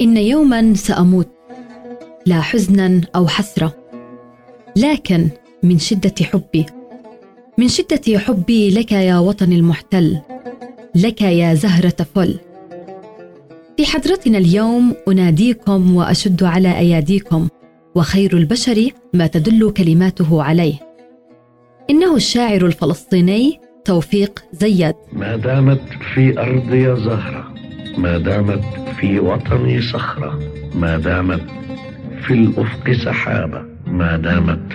إن يوما سأموت لا حزنا أو حسرة لكن من شدة حبي. من شدة حبي لك يا وطني المحتل لك يا زهرة فل. في حضرتنا اليوم أناديكم وأشد على أياديكم وخير البشر ما تدل كلماته عليه. إنه الشاعر الفلسطيني توفيق زياد. ما دامت في أرضي زهرة ما دامت في وطني صخرة ما دامت في الأفق سحابة ما دامت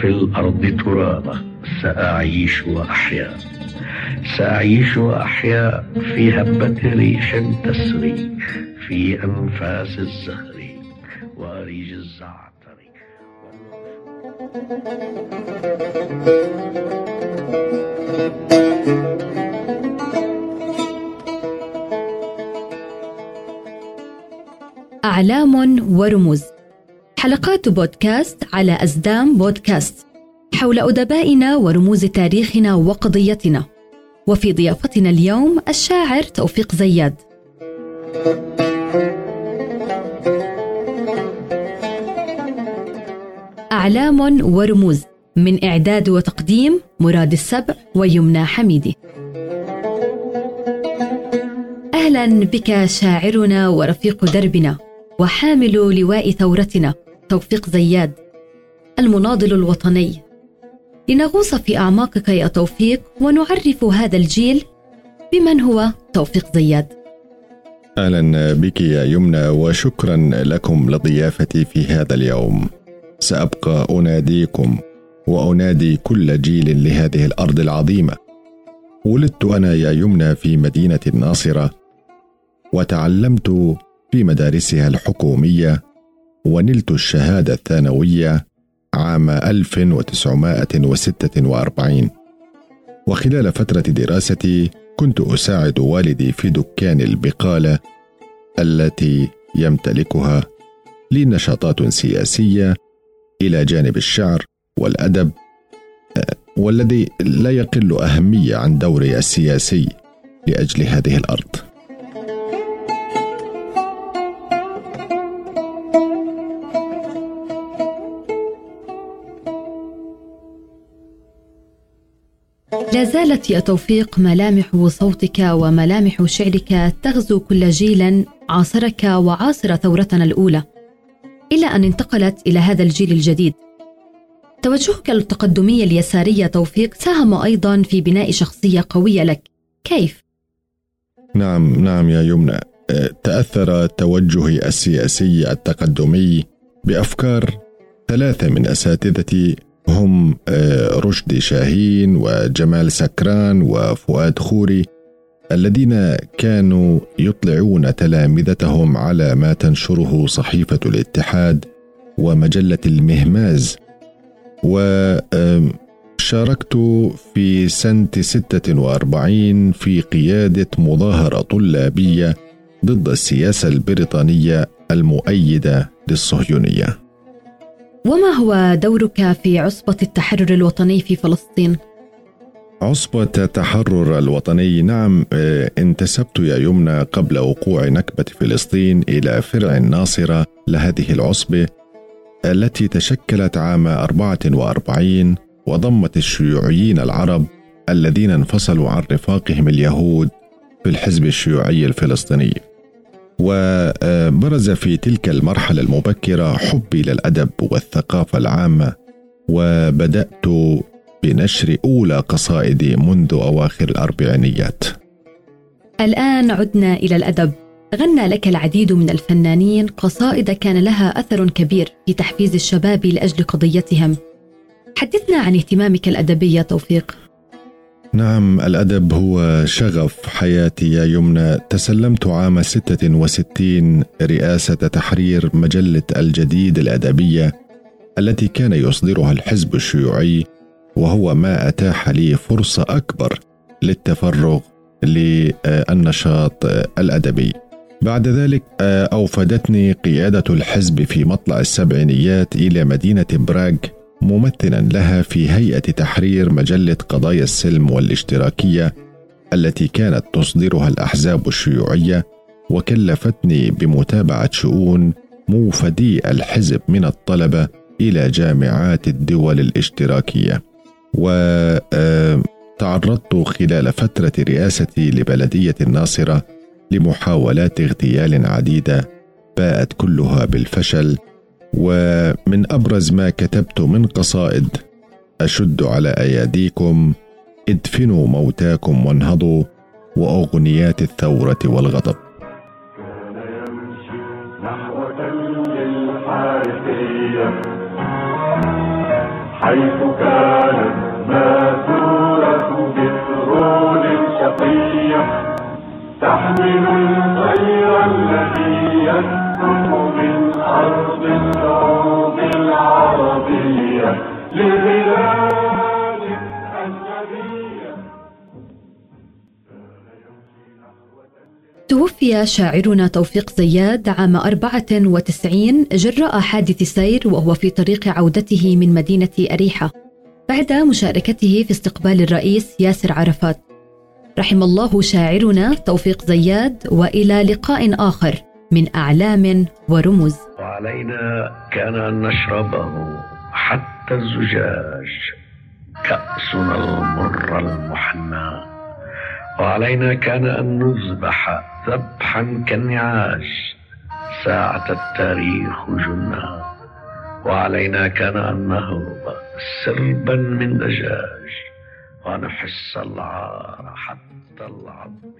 في الأرض ترابة سأعيش وأحيا. سأعيش وأحيا في هبة ريح تسري في أنفاس الزهر وأريج الزعتر. أعلام ورموز. حلقات بودكاست على أزدام بودكاست. حول أدبائنا ورموز تاريخنا وقضيتنا. وفي ضيافتنا اليوم الشاعر توفيق زياد. أعلام ورموز من إعداد وتقديم مراد السبع ويمنى حميدي. أهلا بك شاعرنا ورفيق دربنا وحامل لواء ثورتنا توفيق زياد المناضل الوطني. لنغوص في أعماقك يا توفيق ونعرف هذا الجيل بمن هو توفيق زياد. أهلا بك يا يمنى وشكرا لكم لضيافتي في هذا اليوم. سأبقى أناديكم وأنادي كل جيل لهذه الأرض العظيمة. ولدت أنا يا يمنى في مدينة الناصرة وتعلمت في مدارسها الحكومية ونلت الشهادة الثانوية عام 1946 وخلال فترة دراستي كنت أساعد والدي في دكان البقالة التي يمتلكها لي نشاطات إلى جانب الشعر والأدب والذي لا يقل أهمية عن دوري السياسي لأجل هذه الأرض. لا زالت يا توفيق ملامح صوتك وملامح شعرك تغزو كل جيل عاصرك وعاصر ثورتنا الأولى. إلى أن انتقلت إلى هذا الجيل الجديد. توجهك التقدمي اليساري توفيق ساهم أيضا في بناء شخصية قوية لك. كيف؟ نعم نعم يا يمنى. تأثر توجهي السياسي التقدمي بأفكار ثلاثة من أساتذتي. هم آه، رشدي شاهين وجمال سكران وفؤاد خوري. الذين كانوا يطلعون تلامذتهم على ما تنشره صحيفة الاتحاد ومجلة المهماز وشاركت في سنة 46 في قيادة مظاهرة طلابية ضد السياسة البريطانية المؤيدة للصهيونية وما هو دورك في عصبة التحرر الوطني في فلسطين؟ عصبة التحرر الوطني. نعم آه، انتسبت يا يمنى قبل وقوع نكبة فلسطين إلى فرع الناصرة لهذه العصبة التي تشكلت عام 44 وضمت الشيوعيين العرب الذين انفصلوا عن رفاقهم اليهود في الحزب الشيوعي الفلسطيني. وبرز في تلك المرحلة المبكرة حبي للأدب والثقافة العامة وبدأت بنشر أولى قصائدي منذ أواخر الأربعينيات. الآن عدنا إلى الأدب. غنى لك العديد من الفنانين قصائد كان لها أثر كبير في تحفيز الشباب لأجل قضيتهم. حدثنا عن اهتمامك الأدبي يا توفيق. نعم الأدب هو شغف حياتي يا يمنى. تسلمت عام 66 رئاسة تحرير مجلة الجديد الأدبية التي كان يصدرها الحزب الشيوعي وهو ما أتاح لي فرصة أكبر للتفرغ للنشاط الأدبي. بعد ذلك أوفدتني قيادة الحزب في مطلع السبعينيات إلى مدينة براغ ممثلا لها في هيئة تحرير مجلة قضايا السلم والاشتراكية التي كانت تصدرها الأحزاب الشيوعية وكلفتني بمتابعة شؤون موفدي الحزب من الطلبة إلى جامعات الدول الاشتراكية. وتعرضت خلال فترة رئاستي لبلدية الناصرة لمحاولات اغتيال عديدة باءت كلها بالفشل ومن أبرز ما كتبت من قصائد أشد على أياديكم ادفنوا موتاكم وانهضوا وأغنيات الثورة والغضب. توفي شاعرنا توفيق زياد عام 94 جراء حادث سير وهو في طريق عودته من مدينة أريحة. بعد مشاركته في استقبال الرئيس ياسر عرفات رحم الله شاعرنا توفيق زياد وإلى لقاء آخر من أعلام ورموز. وعلينا كان أن نشربه حتى الزجاج كأسنا المر المحنى. وعلينا كان أن نذبح ذبحا كالنعاش ساعة التاريخ جنا وعلينا كان أن نهرب سربا من دجاج. ونحس العار حتى العظم